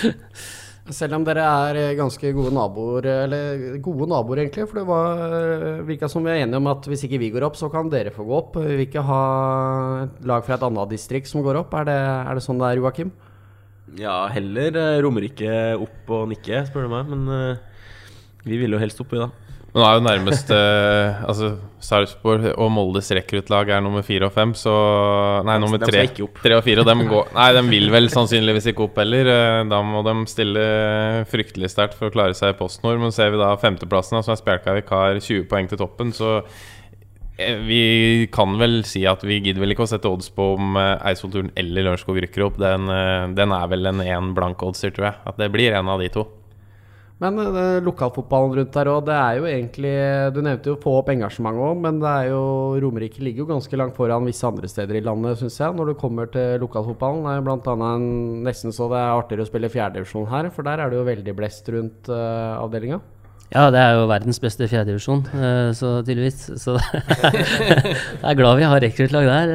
Selv om dere er eh, ganske gode naboer, eller gode naboer egentlig, for det var virka som vi er enige om at hvis ikke vi går opp, så kan dere få gå opp. Vi vil ikke ha lag fra et annet distrikt som går opp. Er det, er det sånn det er, Joakim? Ja, heller eh, Romerike opp og nikke, spør du meg. Men eh, vi vil jo helst opp, vi, da. Nå er jo nærmest eh, Altså Sarpsborg og Moldes rekruttlag er nummer fire og fem, så Nei, nummer tre, tre og fire. Og dem går Nei, de vil vel sannsynligvis ikke opp heller. Eh, Da må de stille fryktelig sterkt for å klare seg i PostNord. Men ser vi da femteplassen, som er Spjelkavik, har 20 poeng til toppen, så eh, vi kan vel si at vi gidder vel ikke å sette odds på om Eidsvoll-turen eller Lørenskog rykker opp. Den, den er vel en én blank oddser, tror jeg. At det blir en av de to. Men uh, lokalfotballen rundt der òg, det er jo egentlig Du nevnte jo få opp engasjementet òg, men det er jo Romerike ligger jo ganske langt foran visse andre steder i landet, syns jeg, når du kommer til lokalfotballen. Det er blant annet en, nesten så det er artigere å spille fjerdedivisjon her, for der er det jo veldig blest rundt uh, avdelinga. Ja, det er jo verdens beste fjerdedivisjon, uh, så tydeligvis. Så jeg er glad vi har rekruttlag der.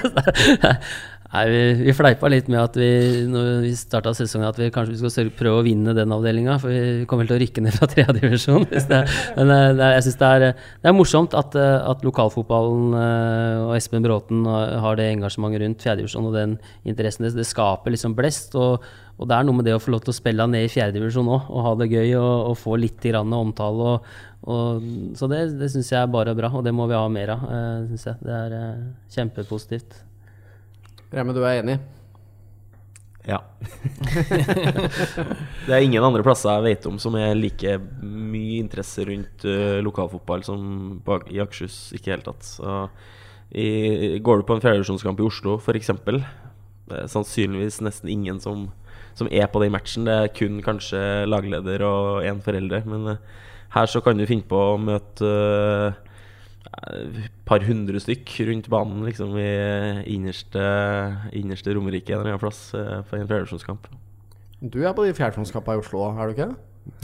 Nei, vi, vi fleipa litt med at vi når vi starta sesongen at vi kanskje vi skal prøve å vinne den avdelinga, for vi kommer vel til å rykke ned fra tredjedivisjon. Men eh, det jeg synes det, det er morsomt at, eh, at lokalfotballen eh, og Espen Bråten har det engasjementet rundt fjerdedivisjon og den interessen. Det, det skaper liksom blest. Og, og det er noe med det å få lov til å spille ned i fjerdedivisjon òg, og ha det gøy og, og få litt omtale. Og, og, så det, det syns jeg er bare bra, og det må vi ha mer av, syns jeg. Det er eh, Remme, du er enig? Ja. det er ingen andre plasser jeg vet om som er like mye interesse rundt uh, lokalfotball som bak, i Akershus. Ikke hele tatt. Så i, går du på en fjerdedivisjonskamp i Oslo, f.eks., det sannsynligvis nesten ingen som, som er på den matchen. Det er kun kanskje lagleder og én forelder. Men uh, her så kan du finne på å møte eh, et par hundre stykk rundt banen liksom i innerste, innerste Romerike en eller annen plass eh, på en fjerdedivisjonskamp. Du er på de fjerdedivisjonskampene i Oslo, er du ikke?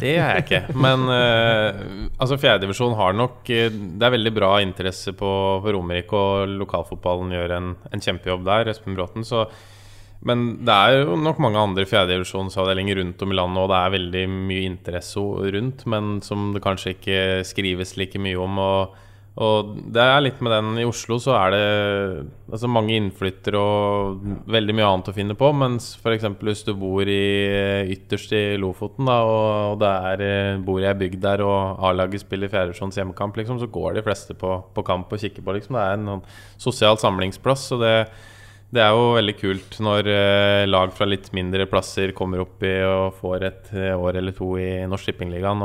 Det er jeg ikke. Men uh, altså fjerdedivisjon har nok eh, Det er veldig bra interesse på, på Romerike, og lokalfotballen gjør en, en kjempejobb der, Espen Bråten. Så, men det er jo nok mange andre fjerdedivisjonsavdelinger rundt om i landet, og det er veldig mye interesse rundt, men som det kanskje ikke skrives like mye om. Og, Og det er litt med den I Oslo så er det altså mange innflyttere og veldig mye annet å finne på. Mens f.eks. hvis du bor i ytterst i Lofoten, da, og, det er, eh, bor i ei bygd der, og A-laget spiller Fjerdesjons hjemmekamp, liksom, så går de fleste på, på kamp og kikker på. Liksom. Det er en sånn sosial samlingsplass. Og det, det er jo veldig kult når eh, lag fra litt mindre plasser kommer opp i og får et eh, år eller to i Norsk Shippingligaen.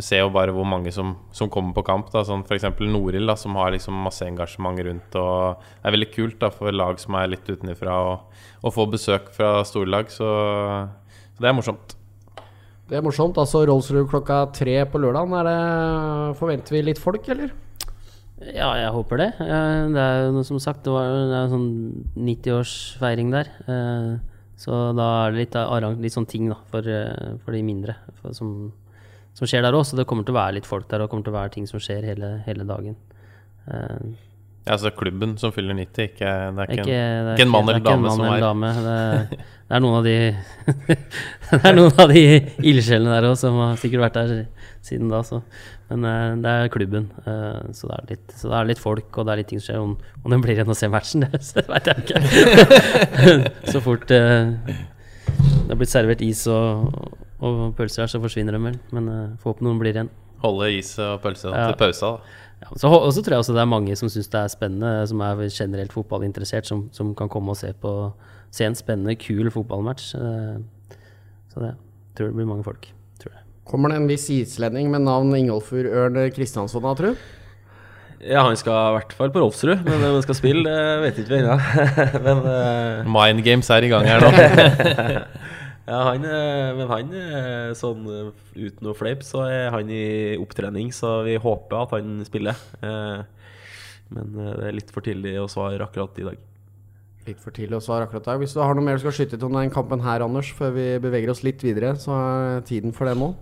Du ser jo bare hvor mange som, som kommer på kamp. da Sånn F.eks. Noril, som har liksom masse engasjement rundt. Og det er veldig kult da for lag som er litt utenfra, å få besøk fra storlag. Så, så det er morsomt. Det er morsomt. altså Rollsrud klokka tre på lørdag. Forventer vi litt folk, eller? Ja, jeg håper det. Det er jo som sagt det var det er sånn 90-årsfeiring der. Eh, så da er det litt, litt sånn ting da, for, eh, for de mindre. For, som som skjer der òg. Så det kommer til å være litt folk der, og det kommer til å være ting som skjer hele, hele dagen. Uh, ja, altså klubben som fyller 90, ikke, det er ikke, ikke, en, ikke en mann eller dame som er dame. Det, det, er noen av de Det er noen av de ildsjelene der òg som har sikkert vært der siden da. Så. Men uh, det er klubben, uh, så, det er litt, så, det er litt, folk og det er litt ting som skjer. Om, om det blir igjen å se matchen, det veit jeg ikke. så fort det er blitt servert is og og pølser her, så forsvinner de vel. Men uh, få håpe noen blir igjen. Holde is og pølse ja. til pausa, da. Ja, så, og så tror jeg også det er mange som syns det er spennende, som er generelt fotballinteressert, som, som, kan komme og se, på, se en spennende, kul fotballmatch. Uh, så det tror det blir mange folk. Tror jeg. Kommer det en viss islending med navn Ingolfur Ørn Kristiansson da, tror du? Ja, han skal i hvert fall på Rolfsrud, men hvem han skal spille, det vet ikke vi ennå. men uh... Mind games er i gang her nå. Ja, han, eh, men han, eh, sånn eh, uten noe fleip, så er han i opptrening, så vi håper at han spiller. Men det er litt for tidlig å svare akkurat i dag. Litt for tidlig å svare akkurat i dag. Hvis du har noe mer du skal skyte til om den kampen her, Anders, før vi beveger oss litt videre, så er tiden for det nå.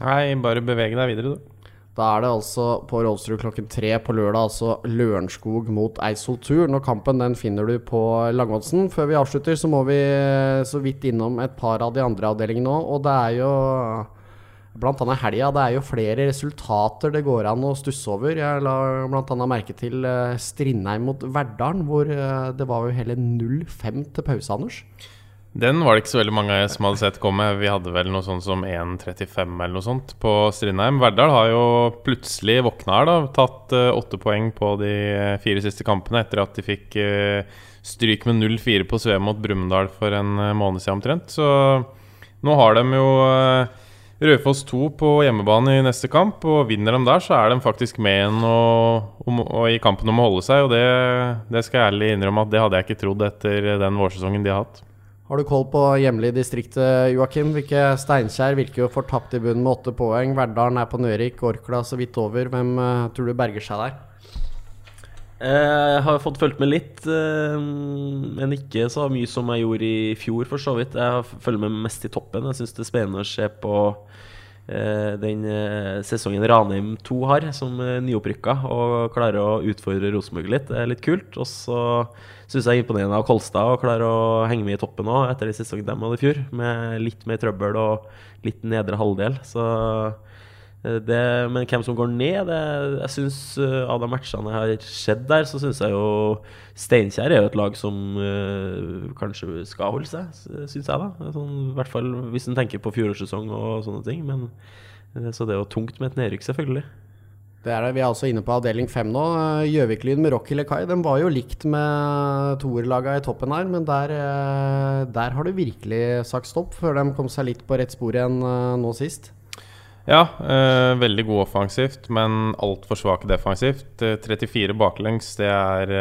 Nei, bare beveg deg videre, du. Da er det altså på Rolfsrud klokken tre på lørdag, altså Lørenskog mot Eidsvoll Turn. Og kampen den finner du på Langåsen. Før vi avslutter, så må vi eh, så vidt innom et par av de andre avdelingene òg. Og det er jo blant annet helga. Det er jo flere resultater det går an å stusse over. Jeg la bl.a. merke til eh, Strindheim mot Verdalen, hvor eh, det var jo hele 0-5 til pause, Anders. Den var det ikke så veldig mange som hadde sett komme. Vi hadde vel noe sånt som 1,35 eller noe sånt på Strindheim. Verdal har jo plutselig våkna her, da. Tatt uh, åtte poeng på de fire siste kampene etter at de fikk uh, stryk med 0-4 på Sve mot Brumunddal for en måned siden omtrent. Så nå har de jo Raufoss 2 på hjemmebane i neste kamp, og vinner de der, så er de faktisk med igjen og, og, og i kampen om å holde seg. Og det, det skal jeg ærlig innrømme at det hadde jeg ikke trodd etter den vårsesongen de har hatt. Har du koll på hjemlig distriktet, Joakim? Hvilke Steinkjer virker jo fortapt i bunnen med åtte poeng. Verdalen er på Nørik, Orkla så vidt over. Hvem uh, tror du berger seg der? Eh, jeg har fått fulgt med litt, uh, men ikke så mye som jeg gjorde i fjor, for så vidt. Jeg følger med mest i toppen. Jeg syns det er spennende å se på den sesongen Ranheim 2 har, som nyopprykka, og klarer å utfordre Rosenborg litt. Det er litt kult. Og så syns jeg er imponerende av Kolstad å klare å henge med i toppen nå etter de siste de hadde i fjor, med litt mer trøbbel og litt nedre halvdel. Så eh, det, men hvem som går ned det, jeg synes, uh, Av de matchene jeg har sett der, så syns jeg jo Steinkjer er jo et lag som uh, kanskje skal holde seg, syns jeg. da sånn, I hvert fall hvis en tenker på fjorårssesong og sånne ting. Men, så det er jo tungt med et nedrykk, selvfølgelig. Det er det. Vi er altså inne på avdeling fem nå. Gjøvik-Lyn med Rocky Lekai Den var jo likt med toerlaga i toppen her, men der, eh, der, har du virkelig sagt stopp, før de kom seg litt på rett spor igjen eh, nå sist. Ja, eh, veldig god offensivt, men altfor svak defensivt. 34 eh, baklengs, det er,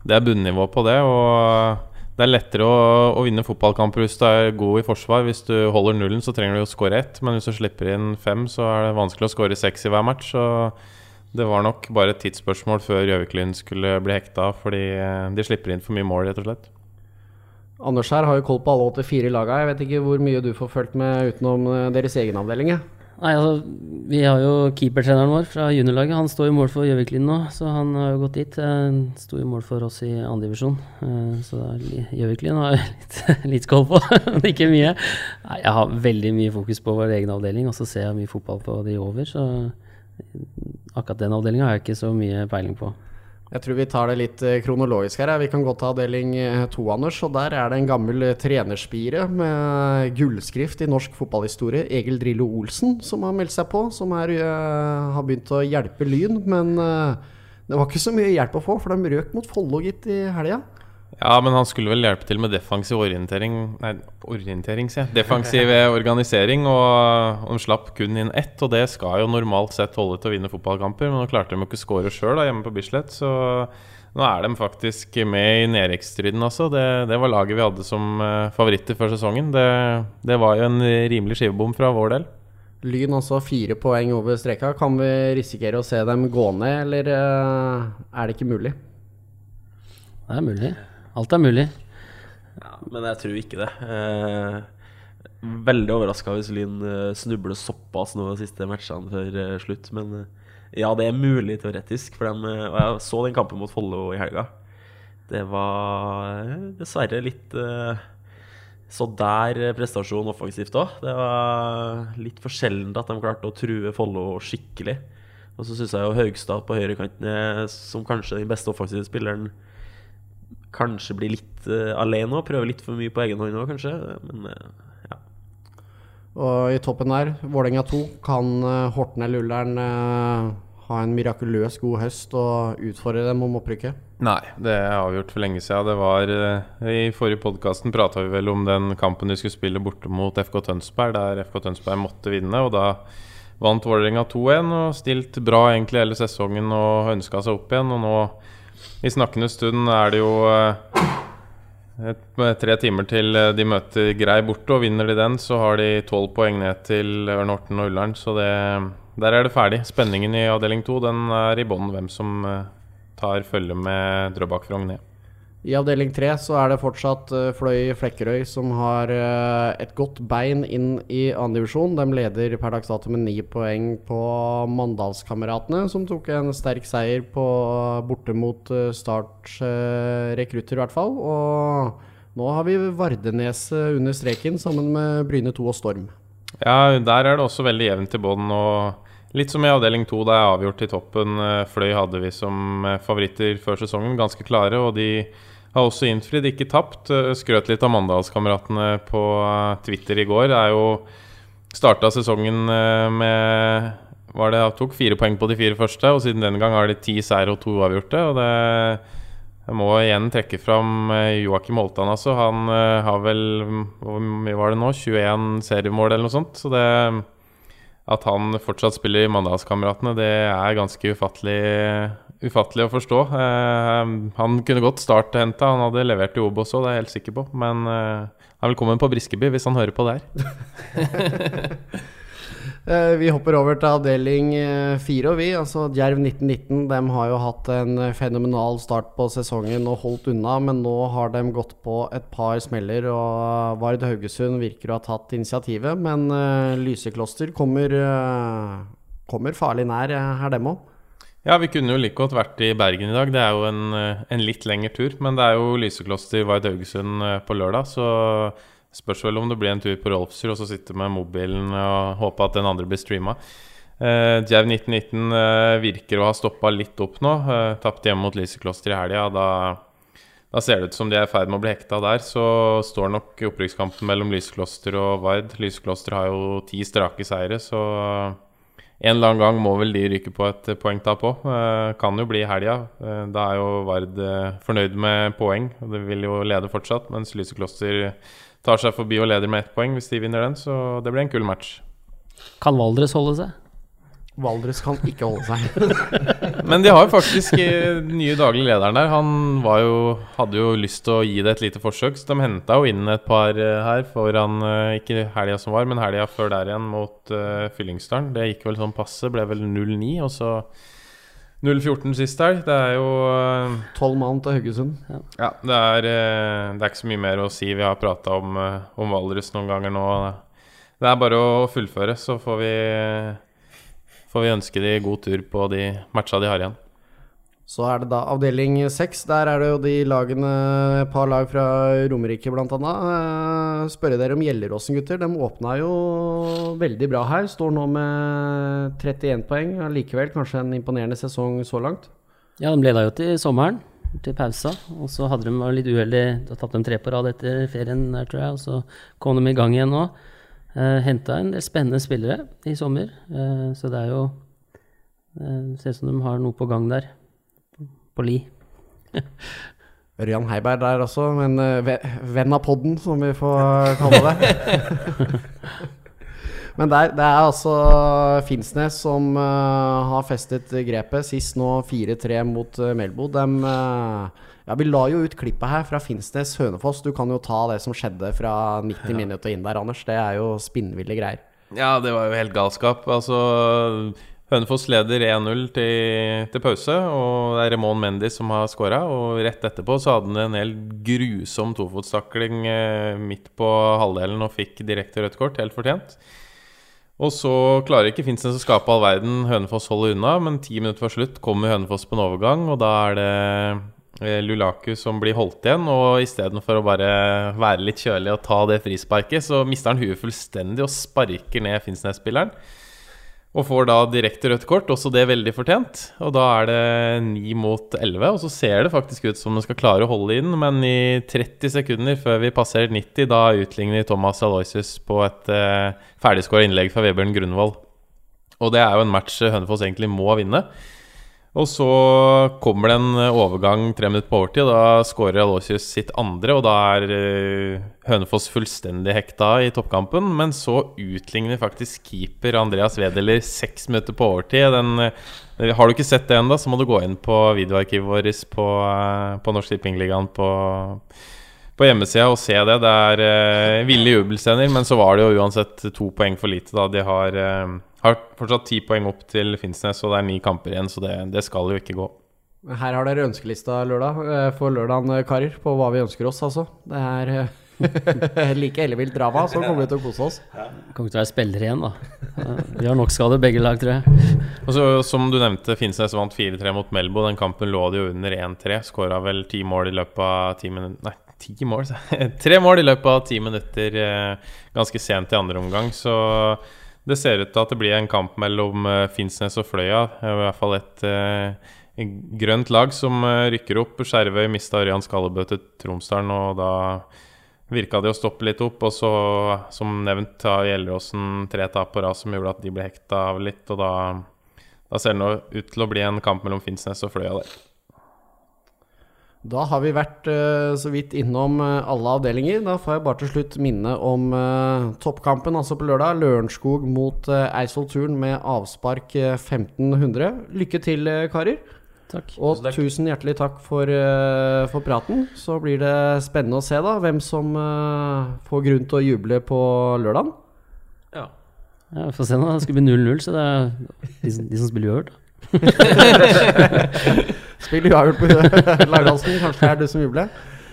det er bunnivå på det. Og det er lettere å, å, vinne fotballkamper hvis du er god i forsvar. Hvis du holder nullen, så trenger du å skåre ett, men hvis du slipper inn fem, så er det vanskelig å skåre seks i hver match. Så det var nok bare et tidsspørsmål før Gjøviklyn skulle bli hekta, fordi eh, de slipper inn for mye mål, rett og slett. Anders her har jo koll på alle 84 laga. Jeg vet ikke hvor mye du får fulgt med utenom eh, deres egen avdeling? Nei, altså, Vi har jo keepertreneren vår fra juniorlaget. Han står i mål for Gjøviklin nå, så han har jo gått dit. Sto i mål for oss i andredivisjon, eh, så Gjøviklin har jeg litt, litt skål på, men ikke mye. Nei, jeg har veldig mye fokus på vår egen avdeling, og så ser jeg mye fotball på de over. Så akkurat den avdelinga har jeg ikke så mye peiling på. Jeg tror vi tar det litt eh, kronologisk her. Vi kan gå til avdeling eh, to, Anders. Og der er det en gammel eh, trenerspire med gullskrift i norsk fotballhistorie, Egil Drillo Olsen, som har meldt seg på. Som er, har begynt å hjelpe Lyn. Men det var ikke så mye hjelp å få, for de røk mot Follo, gitt, i helga. Ja, men han skulle vel hjelpe til med defensiv orientering Nei, orientering, sier jeg. Defensiv organisering, og de slapp kun inn ett. Og det skal jo normalt sett holde til å vinne fotballkamper, men nå klarte de jo ikke å skåre sjøl hjemme på Bislett. Så nå er de faktisk med i nedrykksstriden, altså. Det, det var laget vi hadde som eh, favoritter før sesongen. Det, det var jo en rimelig skivebom fra vår del. Lyn også fire poeng over streka. Kan vi risikere å se dem gå ned, eller eh, er det ikke mulig? Det er mulig. Alt er mulig. Ja, men jeg tror ikke det. Eh, veldig overraska hvis Lyn eh, snubler såpass nå de siste matchene før eh, slutt. Men eh, ja, det er mulig teoretisk. For eh, og jeg så den kampen mot Follo i helga. Det var dessverre litt eh, så der prestasjon offensivt òg. Det var litt for sjeldent at de klarte å true Follo skikkelig. Og så syns jeg jo Haugstad på høyrekanten, er, som kanskje den beste offensive spilleren, kanskje blir litt uh, alene og prøver litt for mye på egen hånd òg, kanskje. Men uh, ja. Og i toppen der, Vålerenga 2, kan uh, Horten eller Ullern eh, ha en mirakuløs god høst og utfordre dem om opprykket? Nei, det er avgjort for lenge siden. Det var, eh, I forrige podkasten prata vi vel om den kampen de skulle spille borte mot FK Tønsberg, der FK Tønsberg måtte vinne. og da Vant Vålerenga 2-1 og stilt bra egentlig hele sesongen og ønska seg opp igjen. Og nå, i snakkende stund, er det jo eh, tre timer til eh, de møter Grei borte. Og vinner de den, så har de tolv poeng ned til Ørn Horten og Ullern. Så det, der er det ferdig. Spenningen i avdeling to er i bånn hvem som eh, tar følge med Drøbak ned. I avdeling tre så er det fortsatt eh, Fløy Flekkerøy som har eh, et godt bein inn i andredivisjon. De leder per dags dato med ni poeng på Mandalskameratene, som tok en sterk seier på borte mot eh, Start eh, rekrutter, i hvert fall. Og nå har vi Vardenes eh, under streken sammen med Bryne 2 og Storm. Ja, der er det også veldig jevnt i bånn. Litt som i avdeling to, det er avgjort i toppen. Eh, Fløy hadde vi som eh, favoritter før sesongen, ganske klare. Og de har også innfridd, ikke tapt. Eh, Skrøt litt av Mandalskameratene på eh, Twitter i går. Det er jo Starta sesongen eh, med var det, tok fire poeng på de fire første, og siden den gang har de ti seire og to uavgjorte. Og det jeg må igjen trekke fram Joakim Holtan. Altså. Han har vel Hvor mye var det nå? 21 seriemål eller noe sånt. Så det at han fortsatt spiller i Mandalskameratene, det er ganske ufattelig, ufattelig å forstå. Eh, han kunne godt starthenta, han hadde levert i Obos òg, det er jeg helt sikker på. Men eh, han er velkommen på Briskeby hvis han hører på der. Eh, vi hopper over til avdeling fire, og vi. Altså Djerv 1919 de har jo hatt en fenomenal start på sesongen og holdt unna, men nå har de gått på et par smeller, og Vard Haugesund virker å ha tatt initiativet. Men eh, Lysekloster kommer, eh, kommer farlig nær her, dem òg. Ja, vi kunne jo like godt vært i Bergen i dag. Det er jo en, eh, en litt lengre tur. Men det er jo Lysekloster Vard Haugesund eh, på lørdag, så spørs vel om det blir en tur på Rolfsrud og så sitte med mobilen og håpe at den andre blir streama. Uh, Djerv 1919 uh, virker å ha stoppa litt opp nå. Uh, Tapte hjemme mot Lysekloster i helga. Da, da ser det ut som de er i ferd med å bli hekta der. Så står nok opprykkskampen mellom Lysekloster og Vard. Lysekloster har jo ti strake seire, så en eller annen gang må vel de ryke på et poengtap òg. Uh, kan jo bli i helga. Uh, da er jo Vard uh, fornøyd med poeng. Og det vil jo lede fortsatt, mens Lysekloster tar seg forbi og leder med ett poeng hvis de vinner den. Så det blir en kul match. Kan Valdres holde seg? Valdres kan ikke holde seg. Men de har jo faktisk eh, den nye daglig lederen der. Han var jo, hadde jo lyst til å gi det et lite forsøk, så de henta jo inn et par eh, her foran eh, Ikke helga som var, men helga før der igjen mot uh, Fyllingsdalen. Det gikk vel sånn passe, ble vel 0-9, og så 0-14 sist helg. Det er jo Tolv uh, mann til Haugesund. Ja, det er, uh, det er ikke så mye mer å si. Vi har prata om, om Valdres noen ganger nå. Det er bare å fullføre, så får vi, får vi ønske de god tur på de matcha de har igjen. Så er det da avdeling seks. Der er det jo de lagene, et par lag fra Romerike bl.a. Uh, spørre dere om Gjelleråsen, gutter. De åpna jo veldig bra her. Står nå med 31 poeng. Likevel kanskje en imponerende sesong så langt. Ja, de leda jo til sommeren, til pausa. Og så hadde de litt uheldig, Da tatt de tre på rad etter ferien der, tror jeg. Og så kom de i gang igjen nå. Uh, Henta en del spennende spillere i sommer. Uh, så det er jo uh, Ser ut som de har noe på gang der på li. Ørjan Heiberg der også, men uh, venn av podden, som vi får kalle det. men der, det er altså Finnsnes som har festet grepet. Sist nå 4-3 mot Melbo. De, ja, vi la jo ut klippet her fra Finnsnes Hønefoss. Du kan jo ta det som skjedde fra 90 ja. minutter inn der, Anders. Det er jo spinnville greier. Ja, det var jo helt galskap. Altså Hønefoss leder 1-0 til, til, pause, og det er Remon Mendy som har skåra. Og rett etterpå så hadde han en helt grusom tofotstakling eh, midt på halvdelen og fikk direkte rødt kort, helt fortjent. Og så klarer ikke Finnsnes å skape all verden. Hønefoss holder unna, men ti minutter før slutt kommer Hønefoss på en overgang, og da er det Lulaku som blir holdt igjen, og istedenfor å bare være litt kjølig og ta det frisparket, så mister han huet fullstendig og sparker ned Finnsnes-spilleren. Og får da direkte rødt kort, også det veldig fortjent. Og da er det 9 mot 11, og så ser det faktisk ut som den skal klare å holde inn, men i 30 sekunder før vi passerer 90, da utligner Thomas Aloysius på et eh, ferdigskåret innlegg fra Vebjørn Grunvoll. Og det er jo en match Hønefoss egentlig må vinne. Og så kommer det en overgang tre minutter på overtid, da skårer Aloysius sitt andre. Og da er uh, Hønefoss fullstendig hekta i toppkampen. Men så utligner faktisk keeper Andreas Wedeler seks minutter på overtid. Den, uh, har du ikke sett det ennå, så må du gå inn på videoarkivet vårt på, uh, på Norsk Tippingligaen på, på hjemmesida og se det. Det er uh, ville jubelscener, men så var det jo uansett to poeng for lite, da. De har har fortsatt ti poeng opp til Finnsnes, og det er ni kamper igjen, så det, det skal jo ikke gå. Her har dere ønskelista lørdag, eh, for lørdagen, eh, karer, på hva vi ønsker oss, altså. Det er eh, like ellevilt drama, så kommer vi til å kose oss. Kommer til å være spillere igjen, da. Vi har nok skader begge lag, tror jeg. Og så, Som du nevnte, Finnsnes vant 4-3 mot Melbo. Den kampen lå de jo under 1-3. Skåra vel ti mål i løpet av ti minutter Nei, ti mål? Tre mål i løpet av ti minutter ganske sent i andre omgang, så det ser ut til at det blir en kamp mellom uh, Finnsnes og Fløya. I hvert fall et uh, grønt lag som uh, rykker opp. Skjervøy mista Ørjan Skallebø til Tromsdalen, og da virka det å stoppe litt opp. Og så, som nevnt, har Gjelleråsen tre tap på rad som gjorde at de ble hekta av litt. Og da, da ser det nå ut til å bli en kamp mellom Finnsnes og Fløya der. Da har vi vært uh, så vidt innom uh, alle avdelinger. Da får jeg bare til slutt minne om uh, toppkampen altså på lørdag. Lørenskog mot uh, Eidsvoll Turn med avspark 1500. Lykke til, karer. Takk. Og tusen hjertelig takk for, for, praten. Så blir det spennende å se da hvem som får grunn til å juble på lørdag. Ja. ja vi får se nå. Det skal bli 0-0, så det er de, de som spiller uavgjort. Spill uavgjort på Langhalsen. Kanskje det er du som jubler.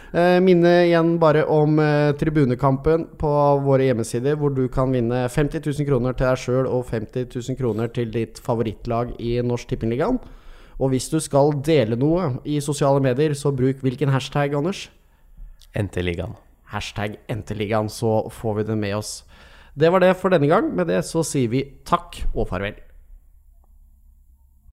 Uh, minne igjen bare om uh, tribunekampen på våre hjemmesider, hvor du kan vinne 50 000 kroner til deg sjøl og 50 000 kroner til ditt favorittlag i Norsk Tippingligaen. Og hvis du skal dele noe i sosiale medier, så bruk hvilken hashtag, Anders? NT-ligaen. Hashtag NT-ligaen, så får vi det med oss. Det var det for denne gang. Med det så sier vi takk og farvel.